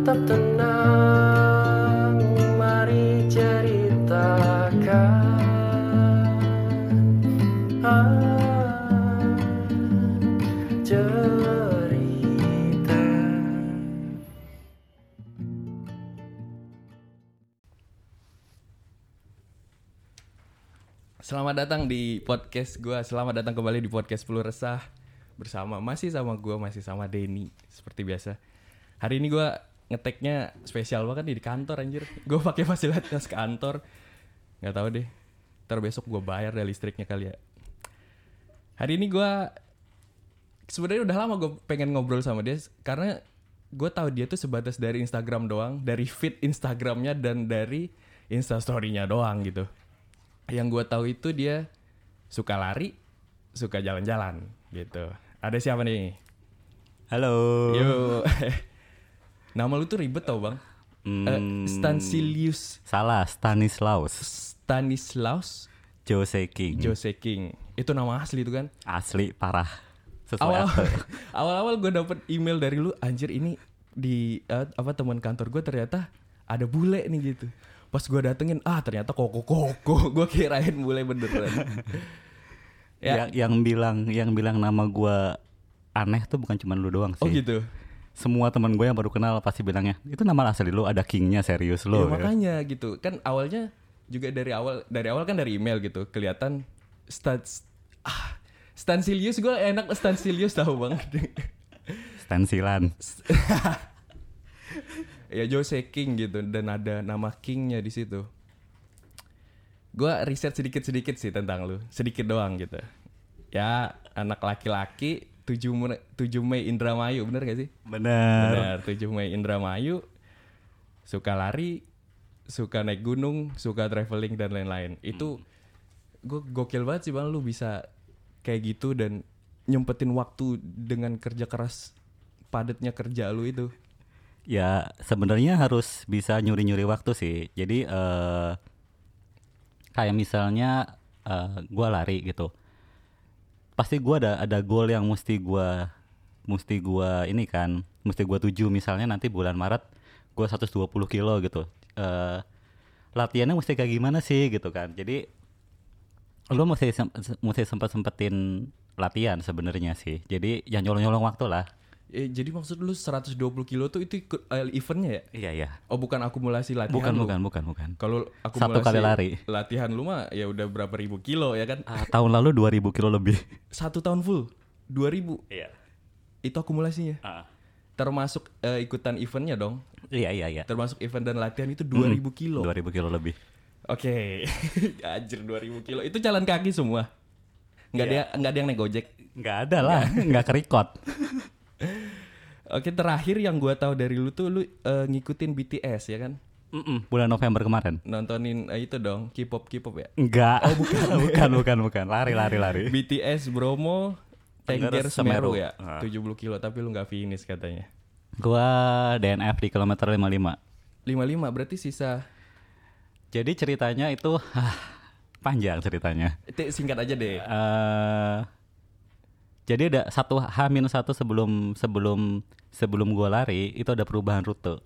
tetap tenang Mari ceritakan ah, Cerita Selamat datang di podcast gua. Selamat datang kembali di podcast Pelu Resah bersama masih sama gua, masih sama Denny seperti biasa. Hari ini gua ngeteknya spesial banget nih di kantor anjir. Gua pakai fasilitas kantor. nggak tahu deh. Ntar besok gua bayar deh listriknya kali ya. Hari ini gua sebenarnya udah lama gue pengen ngobrol sama dia karena gue tahu dia tuh sebatas dari Instagram doang, dari feed Instagramnya dan dari Instastorynya doang gitu yang gue tahu itu dia suka lari, suka jalan-jalan gitu. Ada siapa nih? Halo. Yuk. Nama lu tuh ribet tau bang. Hmm, Stansilius Salah, Stanislaus Stanislaus Jose King. Jose King. Itu nama asli itu kan? Asli parah. Sesuai Awal awal-awal gue dapet email dari lu, anjir ini di eh, apa teman kantor gue ternyata ada bule nih gitu. Pas gue datengin, ah ternyata koko koko. Gue kirain bule beneran. ya. Yang, yang bilang yang bilang nama gua aneh tuh bukan cuma lu doang sih. Oh gitu. Semua teman gue yang baru kenal pasti bilangnya, itu nama asli lu ada kingnya serius Ya, lo. makanya gitu kan awalnya juga dari awal dari awal kan dari email gitu kelihatan stats ah Stansilius gue enak Stansilius tahu bang Stensilan. ya Jose King gitu dan ada nama Kingnya di situ gue riset sedikit sedikit sih tentang lu sedikit doang gitu ya anak laki-laki 7 Mei, 7 Mei Indramayu bener gak sih Bener. bener 7 Mei Indramayu suka lari suka naik gunung suka traveling dan lain-lain itu gue gokil banget sih bang lu bisa kayak gitu dan nyempetin waktu dengan kerja keras padatnya kerja lu itu Ya sebenarnya harus bisa nyuri-nyuri waktu sih. Jadi eh kayak misalnya eh gua lari gitu. Pasti gua ada ada goal yang mesti gua mesti gua ini kan, mesti gua tuju misalnya nanti bulan Maret gua 120 kilo gitu. Eh latihannya mesti kayak gimana sih gitu kan. Jadi lu mesti mesti sempat sempetin latihan sebenarnya sih. Jadi yang nyolong-nyolong waktu lah. Eh, jadi maksud lu 120 kilo tuh itu ikut eh, eventnya ya? Iya iya. Oh bukan akumulasi latihan Bukan lu? bukan bukan bukan. Kalau akumulasi Satu kali lari. latihan lu mah ya udah berapa ribu kilo ya kan? Ah, tahun lalu 2000 kilo lebih. Satu tahun full 2000 Iya. itu akumulasinya. Termasuk eh, ikutan eventnya dong. Iya iya iya. Termasuk event dan latihan itu 2000 kilo. 2000 kilo lebih. Oke. Anjir 2000 kilo. Itu jalan kaki semua. Nggak ada nggak ada yang naik Gojek. Nggak ada lah, nggak kerikot. Oke, terakhir yang gua tahu dari lu tuh lu eh, ngikutin BTS ya kan? Mm-mm, bulan November kemarin. Nontonin eh, itu dong, K-pop K-pop ya. Enggak. Oh bukan. bukan bukan bukan. Lari lari lari. BTS Bromo Tengger Semeru, Semeru. ya. Ah. 70 kilo tapi lu nggak finish katanya. Gua DNF di kilometer 55. 55 berarti sisa Jadi ceritanya itu ah, panjang ceritanya. Ti- singkat aja deh. eh jadi ada satu H minus satu sebelum sebelum sebelum gua lari itu ada perubahan rute.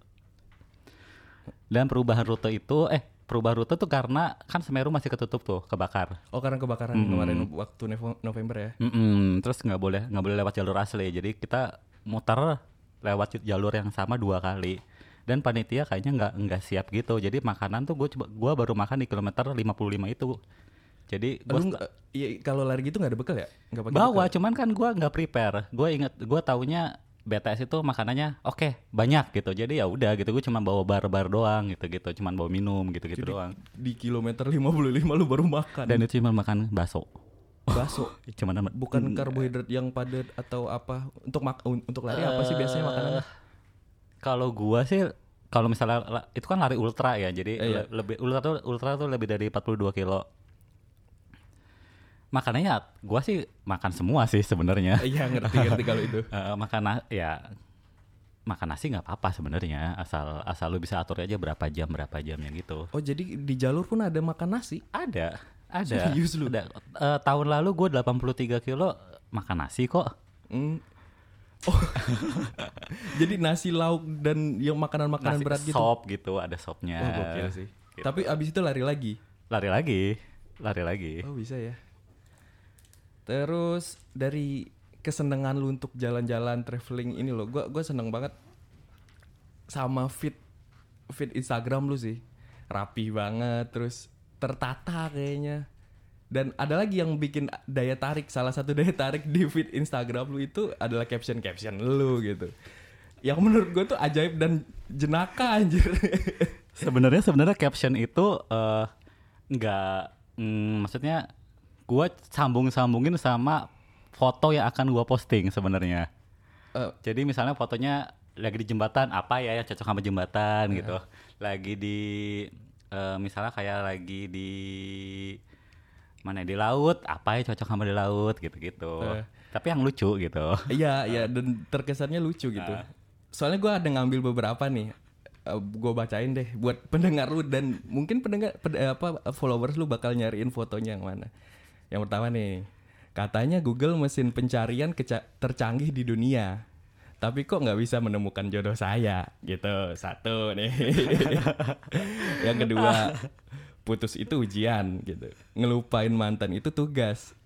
Dan perubahan rute itu eh perubahan rute tuh karena kan Semeru masih ketutup tuh kebakar. Oh karena kebakaran kemarin waktu November ya. Mm-mm, terus nggak boleh nggak boleh lewat jalur asli. Jadi kita muter lewat jalur yang sama dua kali. Dan panitia kayaknya nggak nggak siap gitu. Jadi makanan tuh gue coba gua baru makan di kilometer 55 itu. Jadi gua Lu nggak- iya, kalau lari gitu nggak ada bekal ya? Nggak pakai bawa, bekal? cuman kan gua nggak prepare. Gue inget, gue taunya BTS itu makanannya oke banyak gitu. Jadi ya udah gitu. Gue cuma bawa bar-bar doang gitu gitu. Cuman bawa minum gitu gitu doang. Di kilometer 55 lu baru makan. Dan itu cuma makan bakso. bakso. Cuman Bukan karbohidrat yang padat atau apa? Untuk mak untuk lari apa sih biasanya makanannya? Kalau gua sih kalau misalnya itu kan lari ultra ya, jadi Eh, iya. le- lebih ultra tuh ultra tuh lebih dari 42 kilo. Makanannya gua sih makan semua sih sebenarnya. Iya ngerti ngerti kalau itu. Eh, makan ya makan nasi nggak apa-apa sebenarnya asal asal lu bisa atur aja berapa jam berapa jamnya gitu. Oh jadi di jalur pun ada makan nasi? Ada, ada. Serius lu? Ada. Eh, tahun lalu gua 83 kilo makan nasi kok. Hmm. Oh. Jadi nasi lauk dan yang makanan-makanan berat gitu. sop gitu, ada sopnya. Gokil sih. Gitu. Tapi abis itu lari lagi. lari lagi, lari lagi. Oh bisa ya. Terus dari kesenangan lu untuk jalan-jalan traveling ini loh, gua gua seneng banget sama fit fit Instagram lu sih, rapi banget, terus tertata kayaknya. Dan ada lagi yang bikin daya tarik, salah satu daya tarik di feed Instagram lu itu adalah caption caption lu gitu. Yang menurut gue tuh ajaib dan jenaka anjir. Sebenarnya sebenarnya caption itu eh, nggak, mm, maksudnya gua sambung-sambungin sama foto yang akan gua posting sebenarnya. Eh, Jadi misalnya fotonya lagi di jembatan apa ya yang cocok sama jembatan gitu. Lagi di eh, misalnya kayak lagi di mana ya, di laut apa ya cocok sama di laut gitu-gitu. Eh. Tapi yang lucu gitu. Iya, iya dan terkesannya lucu gitu. Soalnya gua ada ngambil beberapa nih. Eh, gue bacain deh buat pendengar lu dan mungkin pendengar ped- apa followers lu bakal nyariin fotonya yang mana. Yang pertama nih, katanya Google mesin pencarian tercanggih di dunia. Tapi kok nggak bisa menemukan jodoh saya gitu. Satu nih. yang kedua, putus itu ujian gitu. Ngelupain mantan itu tugas.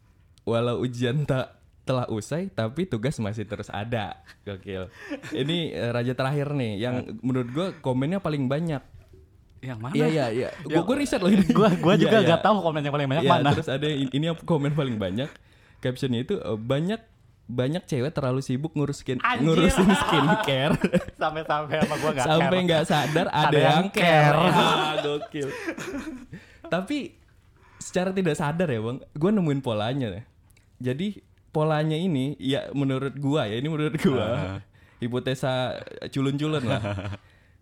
Walau ujian tak telah usai tapi tugas masih terus ada. Gokil. Ini eh, raja terakhir nih yang menurut gua komennya paling banyak. Yang mana? Iya iya iya. Gua gua riset loh ini. gua Iya, juga iya. nggak tahu komen yang paling banyak Iya, mana. terus ada in- ini yang komen paling banyak. Captionnya itu eh, banyak banyak cewek terlalu sibuk ngurusin Anjir. ngurusin skincare Sampai-sampai sama gua nggak sampai nggak sadar ada, Ada yang care. care. Ah, gokil. Tapi secara tidak sadar ya bang, gue nemuin polanya. ya. Jadi polanya ini ya menurut gua ya ini menurut gua hipotesa culun-culun lah.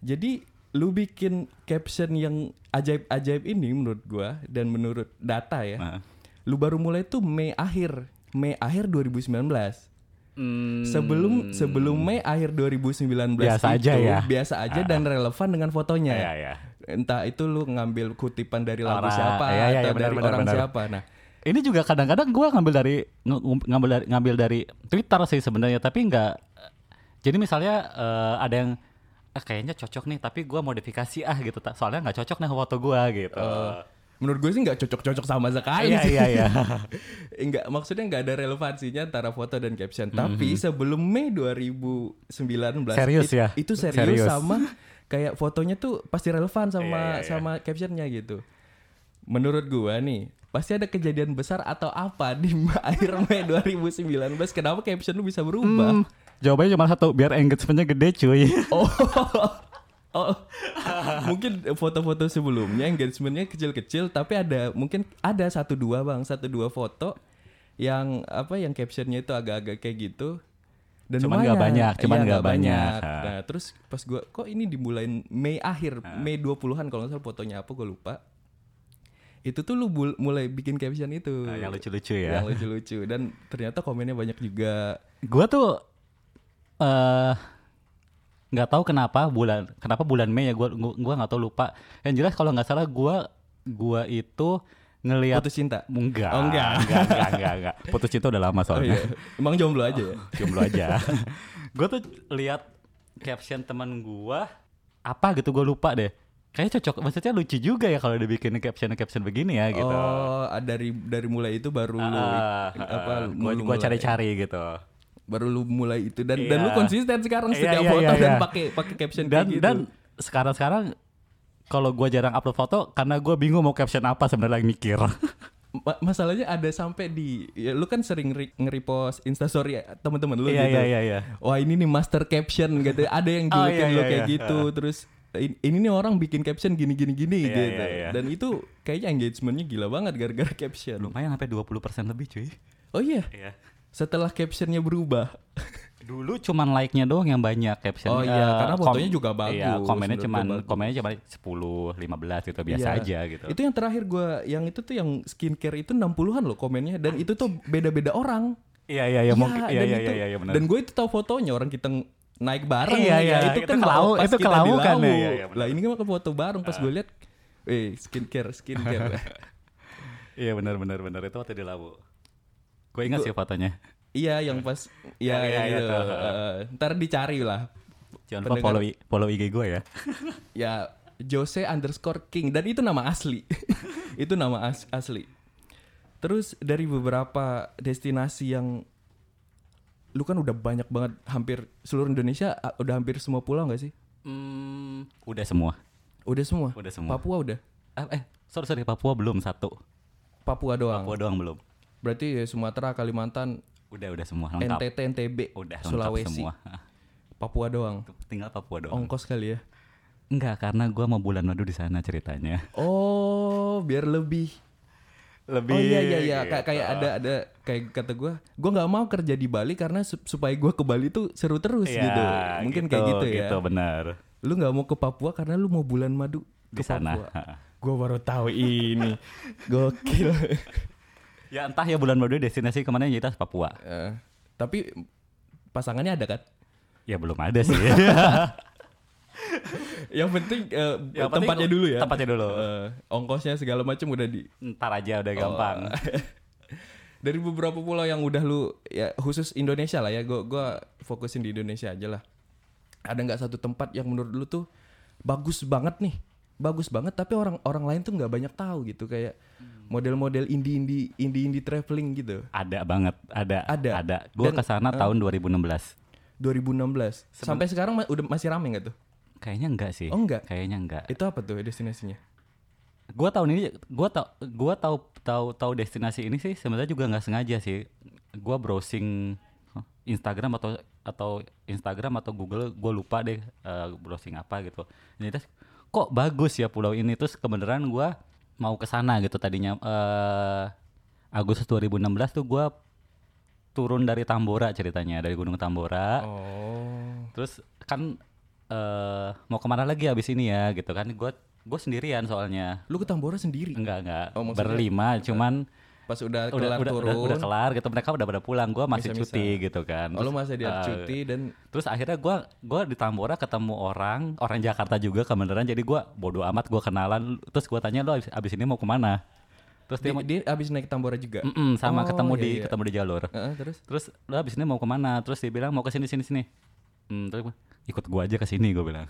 Jadi lu bikin caption yang ajaib-ajaib ini menurut gua dan menurut data ya, Nah. lu baru mulai tuh Mei akhir Mei akhir 2019. Hmm, Sebelum sebelum Mei akhir 2019 Biasa itu, aja ya? biasa aja dan relevan dengan fotonya. Iya, iya. Entah itu lu ngambil kutipan dari lagu Orang- siapa iya, iya, atau iya, benar, dari benar, orang benar. siapa. Nah, Ini juga kadang-kadang gua ngambil dari ng- ngambil dari ngambil dari Twitter sih sebenarnya, tapi nggak. Jadi misalnya eh, ada yang "Ah, kayaknya cocok nih, tapi gua modifikasi ah gitu. Soalnya nggak cocok nih foto gua gitu. menurut gue sih nggak cocok-cocok sama sekali. Iya sih. iya iya. Enggak, maksudnya nggak ada relevansinya antara foto dan caption. Tapi Mhm. sebelum Mei 2019 Serius it- ya? Itu serius, Serius. sama kayak fotonya tuh pasti relevan sama Iya, iya, iya. sama captionnya gitu. Menurut gua nih, pasti ada kejadian besar atau apa di akhir Mei 2019 kenapa caption lu bisa berubah? Hmm, jawabannya cuma satu, biar engagementnya gede cuy. Oh. Oh, mungkin foto-foto sebelumnya engagementnya kecil-kecil, tapi ada mungkin ada satu dua bang, satu dua foto yang apa yang captionnya itu agak-agak kayak gitu. Dan Cuman nggak banyak, cuman Iya, nggak banyak. Ah. Nah, terus pas gua kok ini dimulain Mei akhir, Mei 20-an kalau nggak salah fotonya apa gua lupa. Itu tuh lu mulai bikin caption itu. Nah, yang lucu-lucu ya. Yang lucu-lucu dan ternyata komennya banyak juga. Gua tuh eh nggak tahu kenapa bulan kenapa bulan Mei ya gua gua gua nggak tahu lupa. Yang jelas kalau nggak salah gua gua itu ngelihat Putus cinta. enggak, Oh, enggak. enggak, enggak, enggak, enggak. Putus cinta udah lama Oh soalnya. iya. Emang jomblo aja ya? Jomblo aja. gua tuh lihat caption teman gua apa gitu gua lupa deh. Kayaknya cocok, maksudnya lucu juga ya kalau dibikin caption-caption begini ya gitu. Oh, dari dari mulai itu baru lu Ah, apa gua gua cari-cari gitu. Baru lu mulai itu dan dan lu Iya. konsisten sekarang Iya, setiap iya, foto iya, dan iya. pakai pakai caption dan gitu. dan sekarang sekarang kalau gua jarang upload foto karena gua bingung mau caption apa sebenarnya lagi mikir Ma- masalahnya ada sampai di ya, lu kan sering re- nge-repost instastory ya, teman-teman lu Iya, gitu. iya, iya, iya. Wah, ini nih master caption gitu. Ada yang Oh, julukin iya, lu iya, kayak iya. gitu terus in- ini nih orang bikin caption gini gini gini gitu. Dan itu kayaknya engagementnya gila banget gara-gara caption. lumayan sampai 20% lebih cuy Oh iya, iya setelah captionnya berubah. dulu cuman like-nya doang yang banyak caption Oh iya, karena fotonya juga bagus, iya, komennya cuman bagus. komennya cuma 10 15 gitu biasa Iya. aja gitu Itu yang terakhir gua yang itu tuh yang skincare itu 60-an loh komennya dan itu tuh beda-beda orang. iya iya iya mungkin iya iya itu- iya iya benar Dan gue itu tahu fotonya orang kita naik bareng Iya, ya, iya, itu itu kan kelau- itu kelau kan, lau. iya, iya. Lah ini kan foto bareng pas gue lihat eh skincare skincare. iya benar benar benar itu waktu di Lawu gue ingat sih fotonya iya yang pas ya Iya, iya, gitu. iya, tuh. Eh, ntar dicari lah Jangan lupa follow, follow IG gue ya. ya Jose underscore King dan itu nama asli itu nama as- asli terus dari beberapa destinasi yang lu kan udah banyak banget hampir seluruh Indonesia udah hampir semua pulau nggak sih Hmm, udah semua. udah semua Udah semua. Papua udah Ah, eh, sorry sorry Papua belum satu. Papua doang Papua doang belum. Berarti ya Sumatera Kalimantan Udah udah semua lengkap. NTT NTB Udah Sulawesi semua. Papua doang Tinggal Papua doang. ongkos kali ya Enggak, karena gua mau bulan madu di sana ceritanya. oh biar lebih Lebih. Oh iya iya iya kayak gitu. kayak ada ada kayak kata gua gua nggak mau kerja di Bali karena sup- supaya gua ke Bali tuh seru terus Iya, gitu. Mungkin kayak gitu ya. Gitu benar. Lu nggak mau ke Papua karena lu mau bulan madu ke Di sana. Papua. Gua baru tahu ini. Gokil. Ya entah ya bulan madu destinasi ke mana yang jelas Papua. Eh, tapi pasangannya ada kan? Ya belum ada sih. Yang penting Yang penting tempatnya dulu ya. tempatnya dulu. Eh, ongkosnya segala macam udah di Ntar aja udah gampang. dari beberapa pulau yang udah lu ya khusus Indonesia lah ya gua gua fokusin di Indonesia aja lah ada nggak satu tempat yang menurut lu tuh bagus banget nih bagus banget tapi orang orang lain tuh nggak banyak tahu gitu kayak model-model indie indie indie indie traveling gitu Ada banget, ada. Ada. Ada. Gua ke sana eh, tahun 2016. 2016 sampai sekarang ma- udah masih rame nggak tuh Kayaknya enggak sih. Oh, enggak? Kayaknya enggak. itu apa tuh destinasinya Gua tahun ini gua tau gua tahu tahu tahu destinasi ini sih sebenarnya juga nggak sengaja sih. Gua browsing Instagram atau atau Instagram atau Google gua lupa deh eh, browsing apa gitu. Jadi terus, kok bagus ya pulau ini terus kebenaran gua mau ke sana gitu tadinya. Eh Agustus 2016 tuh gua turun dari Tambora ceritanya dari Gunung Tambora. oh. Terus kan eh mau ke mana lagi abis ini ya gitu kan. Gue gue sendirian soalnya. Lu ke Tambora sendiri? Enggak enggak. Oh, maksudnya- berlima cuman pas udah udah kelar udah, turun udah udah kelar gitu. Mereka udah pada pulang gue masih Misah-misah. cuti gitu kan. Oh, lu Terus, masih dia eh, cuti dan terus akhirnya gue gua di Tambora ketemu orang orang Jakarta juga kebenaran. Jadi gue bodoh amat gue kenalan. Terus gue tanya lo abis, abis ini mau ke mana? Terus dia, dia, dia abis naik Tambora juga? "Mm-mm, sama Oh, ketemu iya, di iya. ketemu di jalur. Heeh, terus? Terus lo abis ini mau ke mana? Terus dia bilang mau ke sini sini sini. Hmm, terus gua, ikut gue aja ke sini gue bilang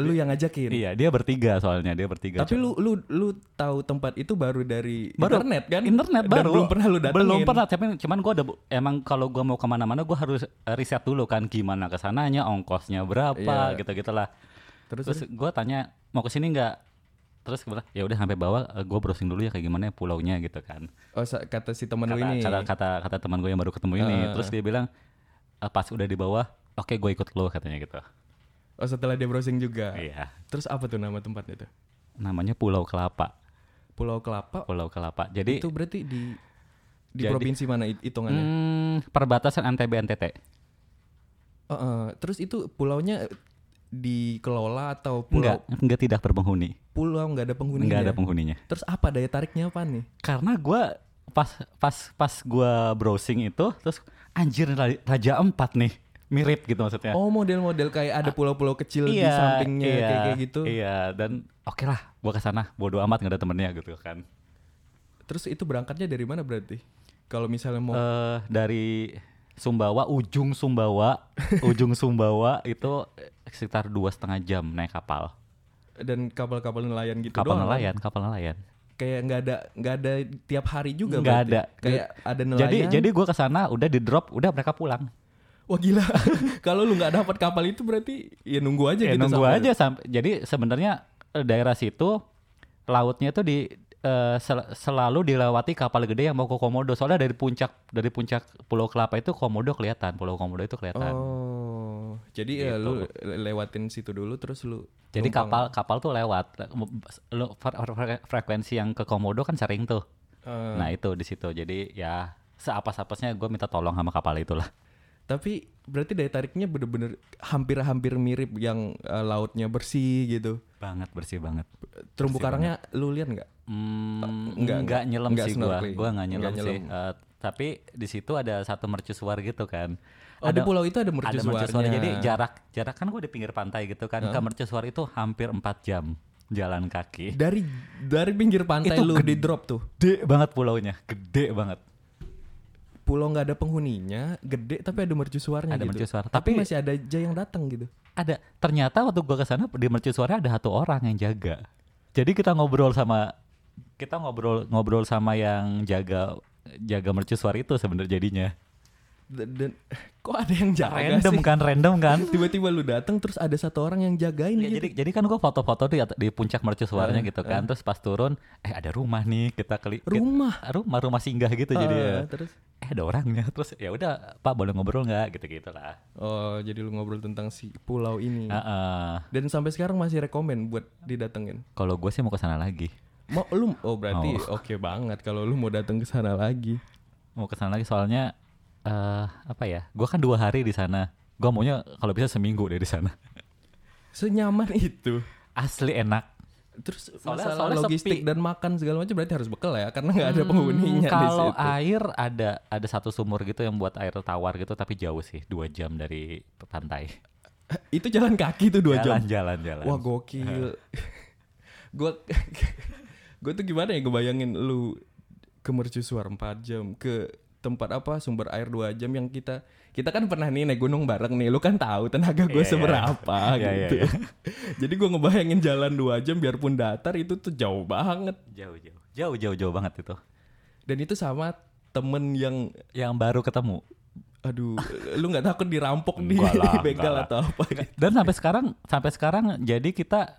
lu yang ngajakin Iya, dia bertiga soalnya, dia bertiga. Tapi lu lu lu tahu tempat itu baru dari baru internet kan? Internet Dan baru. belum pernah lu datengin. Belum pernah, tapi cuman gua ada emang kalau gua mau ke mana-mana gua harus eh, riset dulu kan gimana ke sananya, ongkosnya berapa, Iya. gitu-gitulah. Terus, Terus, gua tanya mau ke sini nggak? Terus bilang, ya udah sampai bawah eh, gua browsing dulu ya kayak gimana ya pulaunya gitu kan. oh kata si temen lu Kata, ini. kata kata kata teman gue yang baru ketemu ini, terus dia bilang "Eh, pas udah di bawah, oke gue ikut lo katanya gitu. Oh setelah dia browsing juga. Iya. Terus apa tuh nama tempatnya tuh? Namanya Pulau Kelapa. Pulau Kelapa. Pulau Kelapa. Jadi itu berarti di di Jadi- provinsi mana hit- hitungannya? hmm, perbatasan NTB NTT. Oh, eh, terus itu pulaunya dikelola atau pulau Enggak, enggak tidak berpenghuni. pulau nggak ada penghuninya? Enggak ada penghuninya. Terus apa daya tariknya apa nih? Karena gua pas pas pas gua browsing itu terus anjir Ra- Raja Empat nih. Mirip gitu maksudnya. Oh model-model kayak ada pulau-pulau kecil di sampingnya iya, kayak kayak gitu. Iya, dan oke lah, gua ke sana. Bodo amat nggak ada temennya gitu kan. Terus itu berangkatnya dari mana berarti? Kalau misalnya mau Eh dari Sumbawa, ujung Sumbawa, ujung Sumbawa itu sekitar dua setengah jam naik kapal. dan kapal-kapal nelayan gitu Kapal doang, kan? nelayan, kapal nelayan. Kayak nggak ada nggak ada tiap hari juga Nggak ada. Kayak ada nelayan. Jadi jadi gua ke sana udah di drop, udah mereka pulang. Wah gila. Kalau lu nggak dapat kapal itu berarti ya nunggu aja ya gitu nunggu sampai- aja sampai jadi sebenarnya eh, daerah situ lautnya tuh di eh, sel- selalu dilewati kapal gede yang mau ke Komodo. Soalnya dari puncak dari puncak Pulau Kelapa itu Komodo kelihatan Pulau Komodo itu kelihatan. Oh, jadi ya Gitu. lu le- lewatin situ dulu terus lu jadi numpang. kapal kapal tuh lewat. Lu- fre- fre- frekuensi yang ke Komodo kan sering tuh. Eh, nah itu di situ. Jadi ya seapas-apasnya gue minta tolong sama kapal itulah Tapi berarti daya tariknya bener-bener hampir-hampir mirip yang eh, lautnya bersih gitu. banget bersih banget Terumbu karangnya lu lihat nggak? Hmm, enggak, enggak, enggak. nyelam Enggak sih gua. snorkeling. Gua enggak nyelam, Enggak sih. Eh, tapi di situ ada satu mercusuar gitu kan. Oh, di pulau itu ada mercusuarnya. Jadi jarak jarak kan gua di pinggir pantai gitu kan. Ke mercusuar itu hampir 4 jam jalan kaki. Dari dari pinggir pantai Itu lu gede. di drop tuh. Gede banget pulaunya, gede banget. Pulau nggak ada penghuninya, gede tapi ada mercusuarnya Ada gitu. mercusuar. Tapi Tapi- masih ada aja yang datang gitu. ada ternyata waktu gua ke sana di mercusuarnya ada satu orang yang jaga. Jadi kita ngobrol sama kita ngobrol ngobrol sama yang jaga jaga mercusuar itu sebenarnya jadinya. Dan, dan- kok ada yang jaga Random sih? kan, random kan. Tiba-tiba lu datang terus ada satu orang yang jagain Ya, gitu. jadi jadi kan gua foto-foto di di puncak mercusuarnya Eh, gitu kan. Terus pas turun, eh ada rumah nih kita keli Rumah? rumah rumah singgah gitu jadi ya. Ah, terus Eh ada orangnya terus ya udah Pak boleh ngobrol nggak gitu gitulah. oh jadi lu ngobrol tentang si pulau ini. Heeh. Dan sampai sekarang masih rekomen buat didatengin. Kalau gue sih mau ke sana lagi. Mau lu oh berarti Oh. oke banget kalau lu mau datang ke sana lagi. Mau ke sana lagi soalnya eh apa ya? Gue kan dua hari di sana. Gue maunya kalau bisa seminggu deh di sana. Senyaman itu. Asli enak. Terus Soalnya- masalah soalnya logistik sepi. dan makan segala macam berarti harus bekal ya karena nggak ada penghuninya di Hmm, Kalau situ. air ada ada satu sumur gitu yang buat air tawar gitu tapi jauh sih dua jam dari pantai. Itu jalan kaki tuh dua jam. jalan, jalan jalan. Wah gokil. gua gua tuh gimana ya ngebayangin lu ke mercusuar 4 jam ke tempat apa sumber air 2 jam yang kita kita kan pernah nih naik gunung bareng nih lu kan tahu tenaga gue Iya, iya. seberapa Iya, iya, gitu iya. jadi gua ngebayangin jalan 2 jam biarpun datar itu tuh jauh banget jauh jauh jauh jauh jauh banget itu. dan itu sama temen yang Yang baru ketemu. aduh lu nggak takut dirampok di lah, begal atau apa gitu? Dan sampai sekarang sampai sekarang jadi kita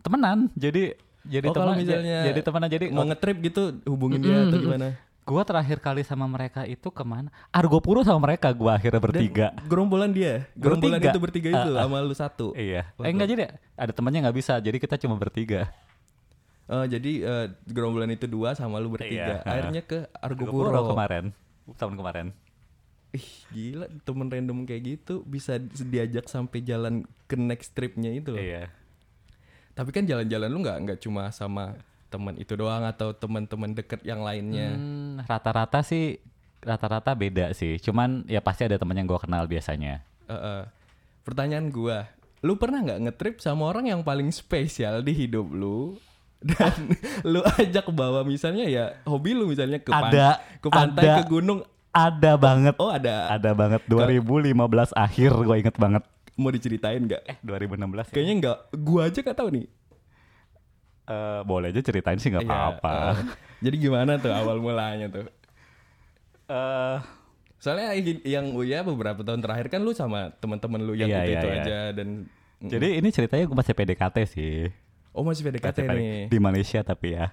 temenan. Jadi jadi oh teman misalnya jadi temenan jadi mau ngetrip gitu hubungin dia atau gimana Gua terakhir kali sama mereka itu ke mana? Argopuro sama mereka gua akhirnya bertiga. Dan gerombolan dia, gerombolan Bertiga. itu bertiga itu Ah, ah. sama lu satu. Iya. Eh enggak jadi ada temannya nggak bisa. Jadi kita cuma bertiga. Eh, jadi eh, gerombolan itu dua sama lu bertiga. Iya. Akhirnya ke Argopuro Argopuro. kemarin. Tahun kemarin. Ih, gila temen random kayak gitu bisa diajak sampai jalan ke next tripnya itu loh. Iya. Tapi kan jalan-jalan lu nggak nggak cuma sama teman itu doang atau teman-teman deket yang lainnya. Hmm, rata-rata sih rata-rata beda sih. Cuman ya pasti ada teman yang gua kenal biasanya. Eh, eh. Pertanyaan gua, lu pernah nggak ngetrip sama orang yang paling spesial di hidup lu? Dan lu ajak bawa misalnya ya hobi lu misalnya ke, pan- Ada, ke pantai, ada. ke gunung. Ada banget. Oh ada. Ada banget 2015 akhir gua inget banget. Mau diceritain nggak? Eh 2016 ya? Kayaknya nggak. Gua aja nggak tahu nih. Eh, boleh aja ceritain sih nggak Iya, apa-apa. eh. jadi gimana tuh awal mulanya tuh? Eh, Soalnya yang ya beberapa tahun terakhir kan lu sama teman-teman lu yang Iya, itu itu iya, iya. aja dan jadi ini ceritanya gue masih PDKT sih. oh masih PDKT Masih nih. Di Malaysia tapi ya.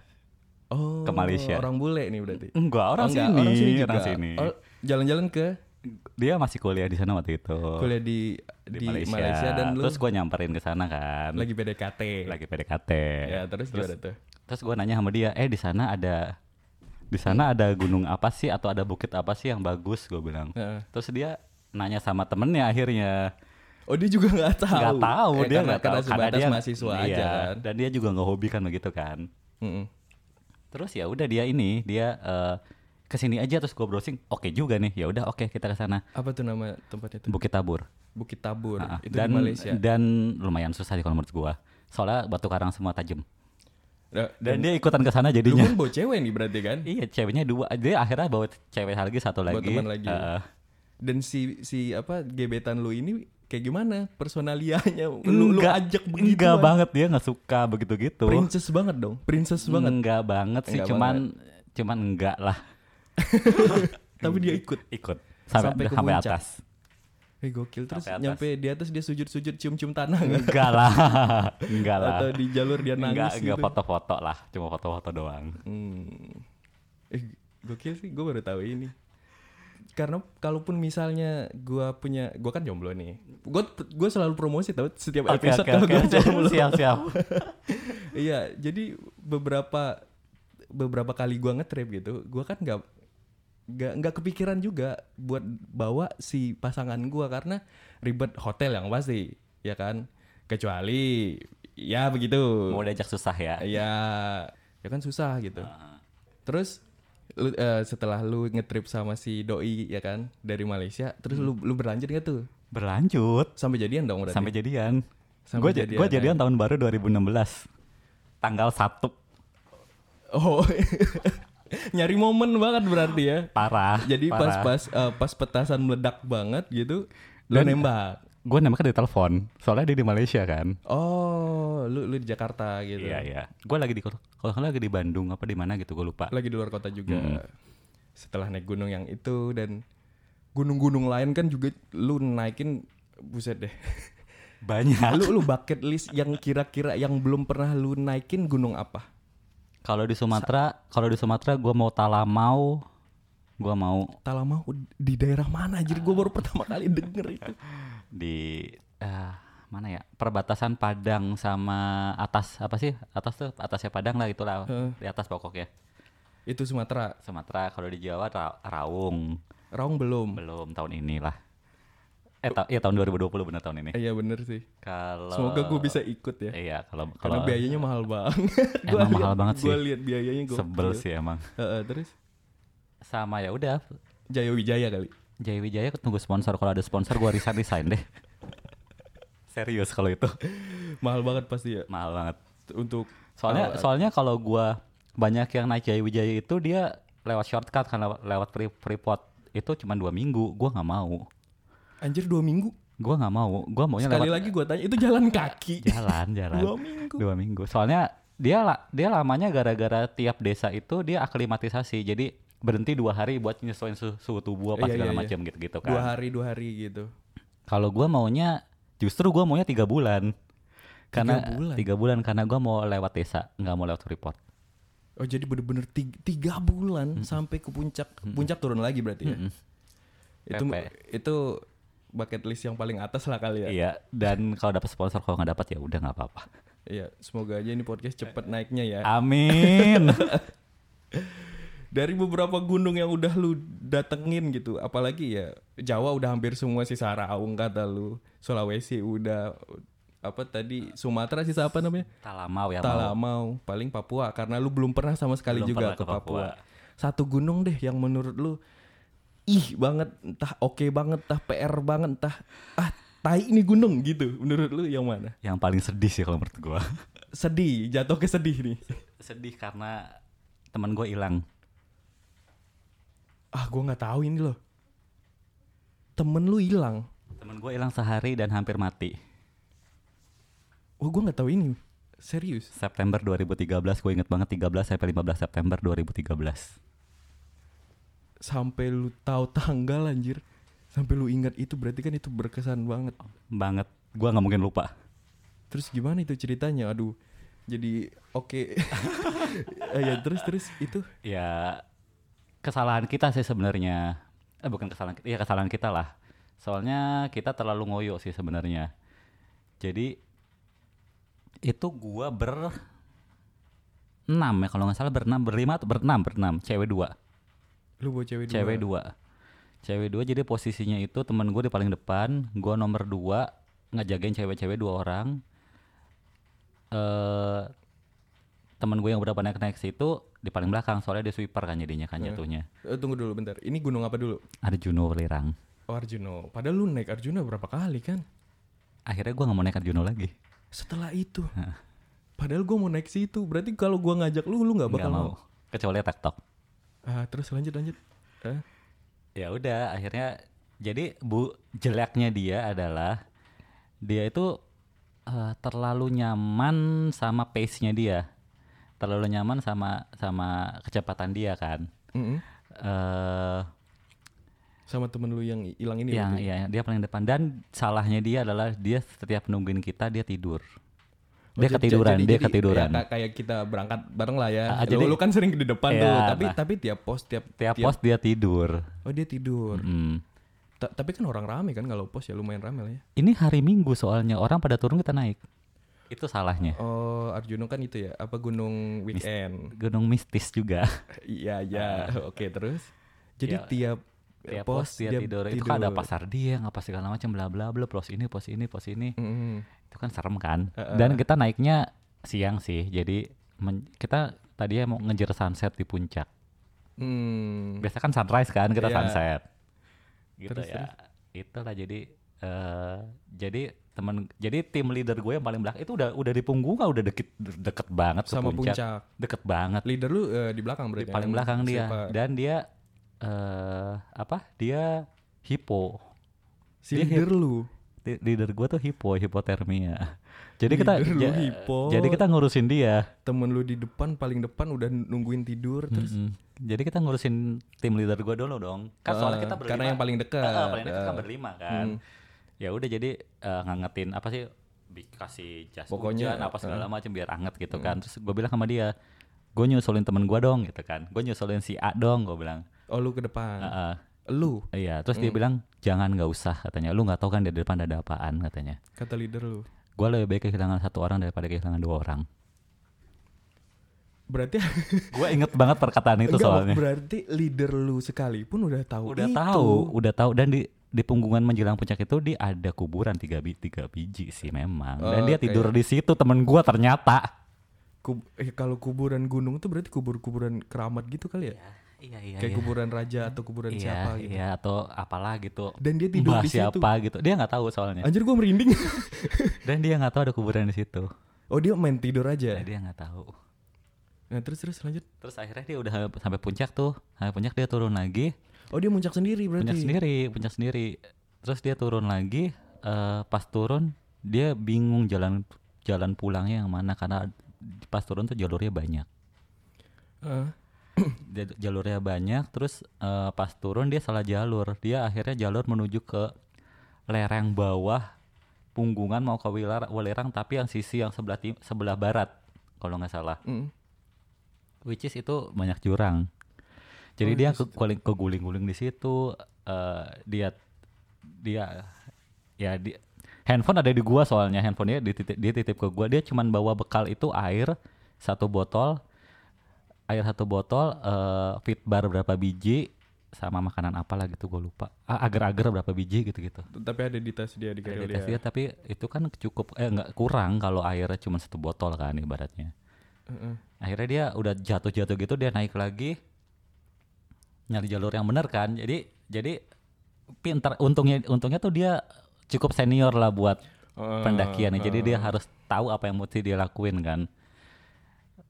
Oh, ke Malaysia. Orang bule nih berarti. Enggak, orang Oh, enggak, sini, orang sini juga. orang sini. Oh, jalan-jalan ke Dia masih kuliah di sana waktu itu. kuliah di di, Malaysia. dan lu Terus gue nyamperin ke sana kan. lagi PDKT. lagi PDKT. Ya, terus, gimana tuh? Terus gue nanya sama dia, eh di sana ada di sana ada gunung apa sih atau ada bukit apa sih yang bagus? Gue bilang. Heeh. Terus dia nanya sama temennya akhirnya Oh dia juga nggak tahu. nggak tahu Eh, dia karena, nggak tahu karena sebatas dia mahasiswa iya, aja kan. dan dia juga nggak hobi kan begitu kan Mm-mm. terus ya udah dia ini dia eh, ke sini aja terus gue browsing oke juga nih ya udah oke kita ke sana Apa tuh nama tempatnya tuh? Bukit Tabur Bukit Tabur. Ah, Itu dan di Malaysia. dan lumayan susah sih kalau menurut gua soalnya batu karang semua tajam Nah, dan dia ikutan ke sana lu jadinya kan bawa cewek nih berarti kan? iya ceweknya dua dia akhirnya bawa cewek lagi satu Bawa lagi teman lagi. Eh, Dan si si apa gebetan lu ini kayak gimana personalianya? Lu lu ajak begitu. enggak banget dia nggak suka begitu gitu Princess banget dong. Princess banget. enggak banget sih Enggak cuman cuman enggak lah Tapi dia ikut. ikut sampai Sampai ke sampai, atas Eh gokil terus Sampai atas. nyampe di atas dia sujud-sujud cium-cium tanah nggak? enggak lah enggak lah Atau di jalur dia nangis enggak enggak gitu. foto-foto lah cuma foto-foto doang Hmm. Eh, gokil sih, gue baru tahu ini. Karena kalaupun misalnya gua punya, gua kan jomblo nih. Gue gue selalu promosi tau setiap Oke, episode oke, kalau oke. gue jomblo. siap siap iya, jadi beberapa beberapa kali gua ngetrip gitu, gua kan nggak nggak nggak kepikiran juga buat bawa si pasangan gua karena ribet hotel yang pasti, ya kan. Kecuali ya begitu. mau diajak susah ya? Ya ya kan susah gitu. Terus lu, eh, setelah lu ngetrip sama si doi ya kan dari Malaysia terus lu lu berlanjut gak tuh? Berlanjut. Sampai jadian dong berarti? Sampai jadian. Sampai gue jadian, gue ya. jadian tahun baru 2016 tanggal 1 oh nyari momen banget berarti ya parah jadi parah. pas pas eh, pas petasan meledak banget gitu lu Dan- nembak gue nembaknya dari telepon soalnya dia di Malaysia kan Oh, lu lu di Jakarta gitu. iya iya gue lagi di kalau lagi di Bandung apa di mana gitu gue lupa Lagi di luar kota juga. Hmm. Setelah naik gunung yang itu dan gunung-gunung lain kan juga lu naikin buset deh. banyak lu lu bucket list yang kira-kira yang belum pernah lu naikin gunung apa? Kalau di Sumatera kalau di Sumatera gue mau Talamau gue mau Talamau di daerah mana anjir? Gua baru pertama kali denger itu. di ah, mana ya perbatasan Padang sama atas apa sih atas tuh atasnya Padang lah itulah Heeh. di atas pokoknya Itu Sumatera. Sumatera kalau di Jawa Ra- Raung Raung belum. belum tahun inilah eh ta- iya tahun 2020 benar tahun ini Iya bener sih. kalau Semoga gue bisa ikut ya. iya kalau Karena kalau biayanya mahal banget. Emang mahal banget Gue sih. lihat biayanya gue. sebel sih emang terus sama ya udah Jaya Wijaya kali. Jaya Wijaya tunggu sponsor kalau ada sponsor gua resign resign deh serius kalau itu Mahal banget pasti ya. mahal banget Untuk soalnya soalnya kalau gua banyak yang naik Jaya Wijaya itu dia lewat shortcut karena lewat free freeport itu cuma dua minggu gua nggak mau anjir dua minggu. gua nggak mau gua maunya Sekali lewat lagi gue tanya itu jalan kaki. jalan jalan Dua minggu. dua minggu soalnya dia dia lamanya gara-gara tiap desa itu dia aklimatisasi jadi berhenti dua hari buat nyesuaiin su- suhu tubuh apa Iya, segala iya, iya. macam gitu-gitu Dua kan hari dua hari gitu. kalau gua maunya justru gua maunya tiga bulan karena Tiga bulan? tiga bulan karena gua mau lewat desa nggak mau lewat freeport Oh jadi bener-bener tiga, tiga bulan sampai ke puncak. Puncak turun lagi berarti ya. Mm-mm. Itu Pepe. itu bucket list yang paling atas lah kali ya. iya dan kalau dapat sponsor kalau nggak dapat ya udah nggak apa-apa Iya, semoga aja ini podcast cepet naiknya ya. amin Dari beberapa gunung yang udah lu datengin gitu, apalagi ya Jawa udah hampir semua sih Saraung kata lu, Sulawesi udah apa tadi Sumatera sisa apa namanya? Talamau ya mau Talamau, paling Papua karena lu belum pernah sama sekali Belum juga ke Papua. Papua. Satu gunung deh yang menurut lu ih banget, entah oke banget, entah PR banget, entah ah tai ini gunung gitu. Menurut lu yang mana? yang paling sedih sih kalau menurut gua Sedih, jatuh ke sedih nih. sedih karena teman gue hilang Ah, gua nggak tahu ini loh. Temen lu hilang. teman gue hilang sehari dan hampir mati Oh, gua nggak tahu ini. Serius. September 2013 gue inget banget 13 sampai 15 September 2013 Sampai lu tahu tanggal anjir. Sampai lu ingat itu berarti kan itu berkesan banget. banget gue nggak mungkin lupa Terus gimana itu ceritanya? Aduh. Jadi oke. Eh, ya terus terus itu ya kesalahan kita sih sebenarnya eh bukan kesalahan kita ya kesalahan kita lah soalnya kita terlalu ngoyo sih sebenarnya jadi itu gua ber enam ya kalau nggak salah berenam berlima atau berenam berenam cewek dua lu bawa cewek dua. cewek dua cewek dua jadi posisinya itu temen gue di paling depan gua nomor dua ngejagain cewek-cewek dua orang eh temen gue yang berapa naik naik situ di paling belakang soalnya dia sweeper kan jadinya kan Iya. jatuhnya Eh, tunggu dulu bentar. Ini gunung apa dulu? Arjuno Welirang Oh, Arjuno. Padahal lu naik Arjuna berapa kali kan? akhirnya gue nggak mau naik Arjuno lagi Setelah itu. Padahal gua mau naik situ. Berarti kalau gua ngajak lu, lu nggak nggak bakal mau mau. kecuali tektok Ah, terus lanjut lanjut. Eh? ya udah akhirnya jadi bu jeleknya dia adalah dia itu eh, terlalu nyaman sama pace-nya dia terlalu nyaman sama sama kecepatan dia kan Mm-mm. eh Sama temen lu yang hilang ini. yang ya dia paling depan dan salahnya dia adalah dia setiap nungguin kita dia tidur dia ketiduran jadi- dia jadi ketiduran ya, ka- kayak kita berangkat bareng lah ya. Ah, jadi- lu, kan sering di depan Iya, tuh, tapi nah. tapi tiap pos tiap tiap pos dia tidur Oh, dia tidur. Mm. Ta- tapi kan orang rame kan kalau pos ya lumayan rame lah ya. ini hari minggu soalnya orang pada turun kita naik itu salahnya Oh, Arjuno kan itu ya, apa gunung weekend. gunung mistis juga Iya, iya. Oke, terus. Jadi Ya, tiap tiap pos, dia, tidur. itu kan ada pasar dia apa segala macam bla bla bla pos ini pos ini pos ini Mm-mm. Itu kan serem kan Heeh. dan kita naiknya siang sih jadi men- kita tadinya mau ngejar sunset di puncak Hmm. biasa kan sunrise kan kita Iya. sunset gitu Terus, ya itulah jadi eh jadi temen jadi tim leader gue yang paling belakang itu udah udah di punggung udah deket deket banget Sama puncak. puncak. deket banget Leader lu eh, di belakang di berarti. paling belakang dia siapa? dan dia eh apa dia hipo Si dia leader lu. Leader gue tuh hipo hipotermia jadi kita Leader ja- hipo. jadi kita ngurusin dia Temen lu di depan paling depan udah nungguin tidur terus Mm-mm. jadi kita ngurusin tim leader gue dulu dong kan soalnya Eh, kita berlima karena yang paling dekat. Ah, paling dekat kan Eh. berlima kan Hmm. ya udah jadi eh, ngangetin apa sih bi- kasih jas Pokoknya, hujan apa segala eh. macam biar anget gitu kan terus gue bilang sama dia gue nyusulin temen gue dong gitu kan gue nyusulin si A dong gue bilang Oh lu ke depan. Ah, ah. Lu iya terus Hmm. dia bilang jangan nggak usah katanya lu nggak tahu kan di depan ada apaan katanya kata leader lu. gue lebih baik kehilangan satu orang daripada kehilangan dua orang Berarti gue inget banget perkataan itu Enggak, soalnya berarti leader lu sekalipun udah tahu udah itu. tahu udah tahu dan di di punggungan menjelang puncak itu di ada kuburan tiga, bi tiga biji sih memang dan dia Oke. tidur di situ temen gua ternyata Kub- eh, kalau kuburan gunung tuh berarti kubur-kuburan keramat gitu kali ya? Iya iya Kayak kuburan raja atau kuburan iya, siapa gitu. iya atau apalah gitu Dan dia tidur Mbah di situ. siapa gitu dia nggak tahu soalnya Anjir gua merinding. dan dia nggak tahu ada kuburan di situ oh dia main tidur aja. Dan dia nggak tahu Nah terus terus lanjut. terus akhirnya dia udah sampai puncak tuh sampai puncak dia turun lagi Oh dia muncak sendiri berarti. puncak sendiri puncak sendiri terus dia turun lagi eh, pas turun dia bingung jalan jalan pulangnya yang mana karena pas turun tuh jalurnya banyak Heeh. Dia- jalurnya banyak terus eh, pas turun dia salah jalur. Dia akhirnya jalur menuju ke lereng bawah punggungan mau ke Wilar, Welirang tapi yang sisi yang sebelah tim, sebelah barat kalau nggak salah. Mm. which is itu banyak jurang. Jadi Oh, dia di ke guling keguling-guling di situ eh, dia dia ya di handphone ada di gua soalnya handphonenya dititip dia titip ke gua. Dia cuman bawa bekal itu air satu botol air satu botol eh fitbar berapa biji sama makanan apa lah gitu gue lupa ah, agar-agar berapa biji gitu-gitu Tapi ada di tas dia di Ada di tas dia. tapi itu kan cukup eh nggak kurang kalau airnya cuma satu botol kan ibaratnya Heeh. akhirnya dia udah jatuh-jatuh gitu dia naik lagi nyari jalur yang benar kan jadi jadi pintar untungnya untungnya tuh dia cukup senior lah buat Heeh, pendakian jadi dia heeh. harus tahu apa yang mesti dia lakuin kan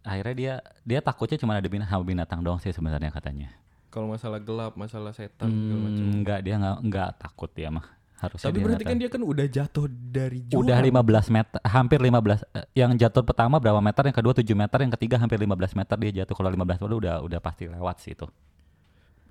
akhirnya dia dia takutnya cuma ada binatang sama binatang doang sih sebenarnya katanya Kalau masalah gelap, masalah setan segala macam. hmm, enggak dia nggak nggak takut dia mah harusnya Tapi dia berarti kan dia kan udah jatuh dari jurang. udah 15 meter hampir 15 eh, yang jatuh pertama berapa meter yang kedua 7 meter yang ketiga hampir 15 meter dia jatuh kalau 15 meter udah udah pasti lewat sih itu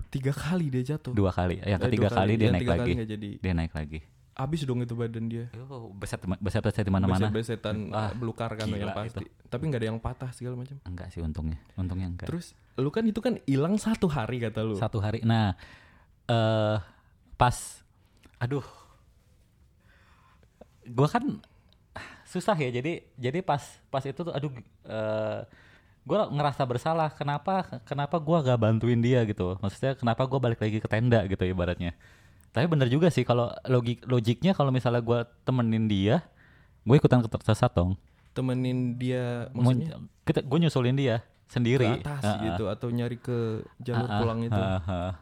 tiga kali dia jatuh. dua kali yang Eh, ketiga dua kali, dia Yang naik lagi Kali jadi. dia naik lagi Abis dong itu badan dia. oh, beset beset beset di mana mana Beset-besetan Ah, belukar kan yang pasti. Tapi nggak ada yang patah segala macam. enggak sih untungnya. Untungnya enggak. Terus lu kan itu kan hilang satu hari kata lu. satu hari. Nah eh pas aduh. Gua kan susah ya jadi jadi pas pas itu tuh aduh eh gua ngerasa bersalah. Kenapa kenapa gua gak bantuin dia gitu? Maksudnya kenapa gua balik lagi ke tenda gitu ibaratnya tapi bener juga sih kalau logik logiknya kalau misalnya gua temenin dia gue ikutan tersesat dong Temenin dia maksudnya? kita gue nyusulin dia sendiri. Ke atas Heeh. gitu atau nyari ke jalur Ah, ah, pulang itu. ah, ah.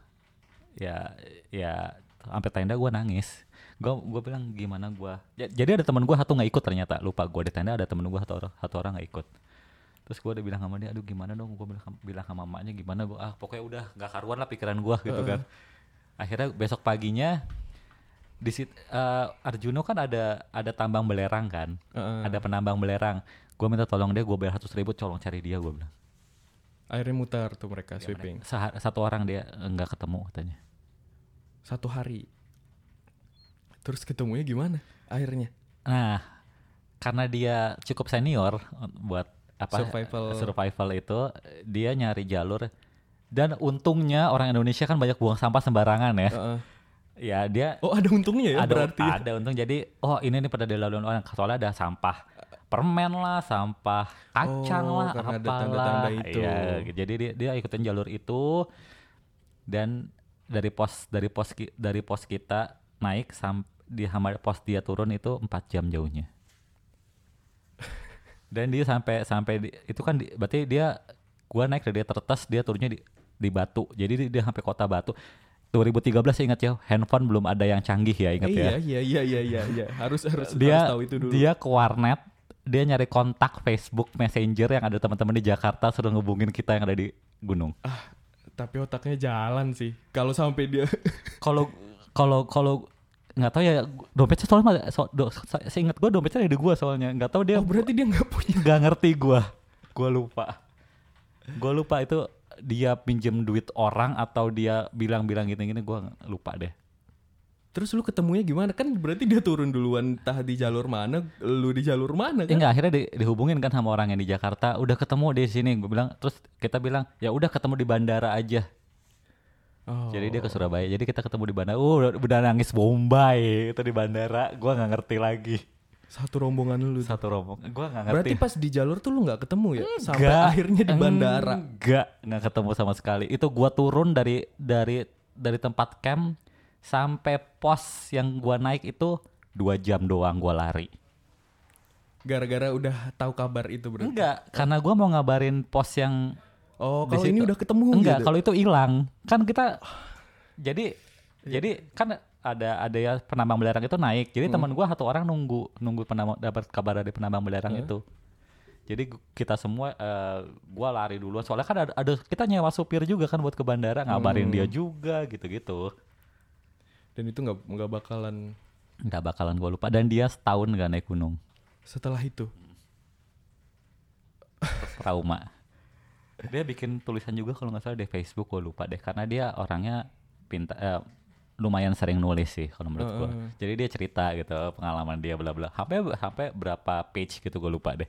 ya ya sampai tenda gue nangis. Gue gue bilang gimana gue jadi ada teman gue satu nggak ikut ternyata. Lupa gue di tenda ada temen gue satu orang satu orang nggak ikut. Terus gue udah bilang sama dia aduh gimana dong? Gue bilang bilang sama mamanya gimana gue ah pokoknya udah nggak karuan lah pikiran gue gitu kan akhirnya besok paginya di sit eh, Arjuno kan ada ada tambang belerang kan Heeh. ada penambang belerang gue minta tolong dia gue bayar seratus ribu tolong cari dia gue bilang Akhirnya mutar tuh mereka Ya, sweeping. mereka- satu orang dia eh, nggak ketemu katanya Satu hari. Terus ketemunya gimana akhirnya? Nah, karena dia cukup senior buat apa Survival. survival itu, dia nyari jalur dan untungnya orang Indonesia kan banyak buang sampah sembarangan ya. Heeh. Ya dia Oh ada untungnya ya ada berarti. ya? ada untung jadi oh ini nih pada dilalui orang soalnya ada sampah permen lah, sampah kacang Oh, lah, karena ada apalah. tanda-tanda itu. Iya, jadi dia dia ikutin jalur itu dan dari pos dari pos dari pos kita naik sam di pos dia turun itu 4 jam jauhnya. Dan dia sampai sampai di- itu kan di- berarti dia gua naik dari dia tertes dia turunnya di di Batu. Jadi dia, sampai kota Batu. 2013 saya ingat ya, handphone belum ada yang canggih ya, ingat Eh, ya iya iya iya iya iya. Harus harus dia harus tahu itu dulu. dia ke warnet dia nyari kontak Facebook Messenger yang ada teman-teman di Jakarta suruh ngehubungin kita yang ada di gunung. Tapi otaknya jalan sih. Kalau sampai dia Kalau kalau kalau nggak tahu ya dompetnya soalnya so, do, so- seingat gue dompetnya ada di gue soalnya nggak tahu dia Oh berarti dia nggak punya. nggak ngerti gue gue lupa gue lupa itu dia pinjem duit orang atau dia bilang-bilang gini-gini gue lupa deh. Terus lu ketemunya gimana? Kan berarti dia turun duluan entah di jalur mana, lu di jalur mana kan? enggak akhirnya di- dihubungin kan sama orang yang di Jakarta. Udah ketemu di sini gue bilang terus kita bilang ya udah ketemu di bandara aja. Oh. jadi dia ke Surabaya. Jadi kita ketemu di bandara. Uh udah, udah nangis bombay itu di bandara. Gue nggak ngerti lagi satu rombongan lu. satu rombong gue nggak ngerti Berarti pas di jalur tuh lu nggak ketemu ya? Sampai Enggak. akhirnya di bandara. Enggak, enggak ketemu sama sekali. Itu gua turun dari dari dari tempat camp sampai pos yang gua naik itu dua jam doang gua lari. Gara-gara udah tahu kabar itu berarti. Enggak, karena gua mau ngabarin pos yang Oh, kalau ini udah ketemu Enggak, gitu. kalau itu hilang. Kan kita jadi jadi kan ada ada ya penambang belerang itu naik. Jadi teman gua satu orang nunggu nunggu penambang dapat kabar dari penambang belerang itu. Jadi kita semua eh, gua lari dulu soalnya kan ada, ada kita nyewa supir juga kan buat ke bandara ngabarin dia juga gitu-gitu. Dan itu nggak nggak bakalan Nggak bakalan gua lupa dan dia setahun nggak naik gunung. setelah itu. Trauma. Dia bikin tulisan juga kalau nggak salah di Facebook gua lupa deh karena dia orangnya pinta eh, lumayan sering nulis sih kalau menurut gua. Heeh. Jadi dia cerita gitu pengalaman dia bla bla. Sampai sampai berapa page gitu gua lupa deh.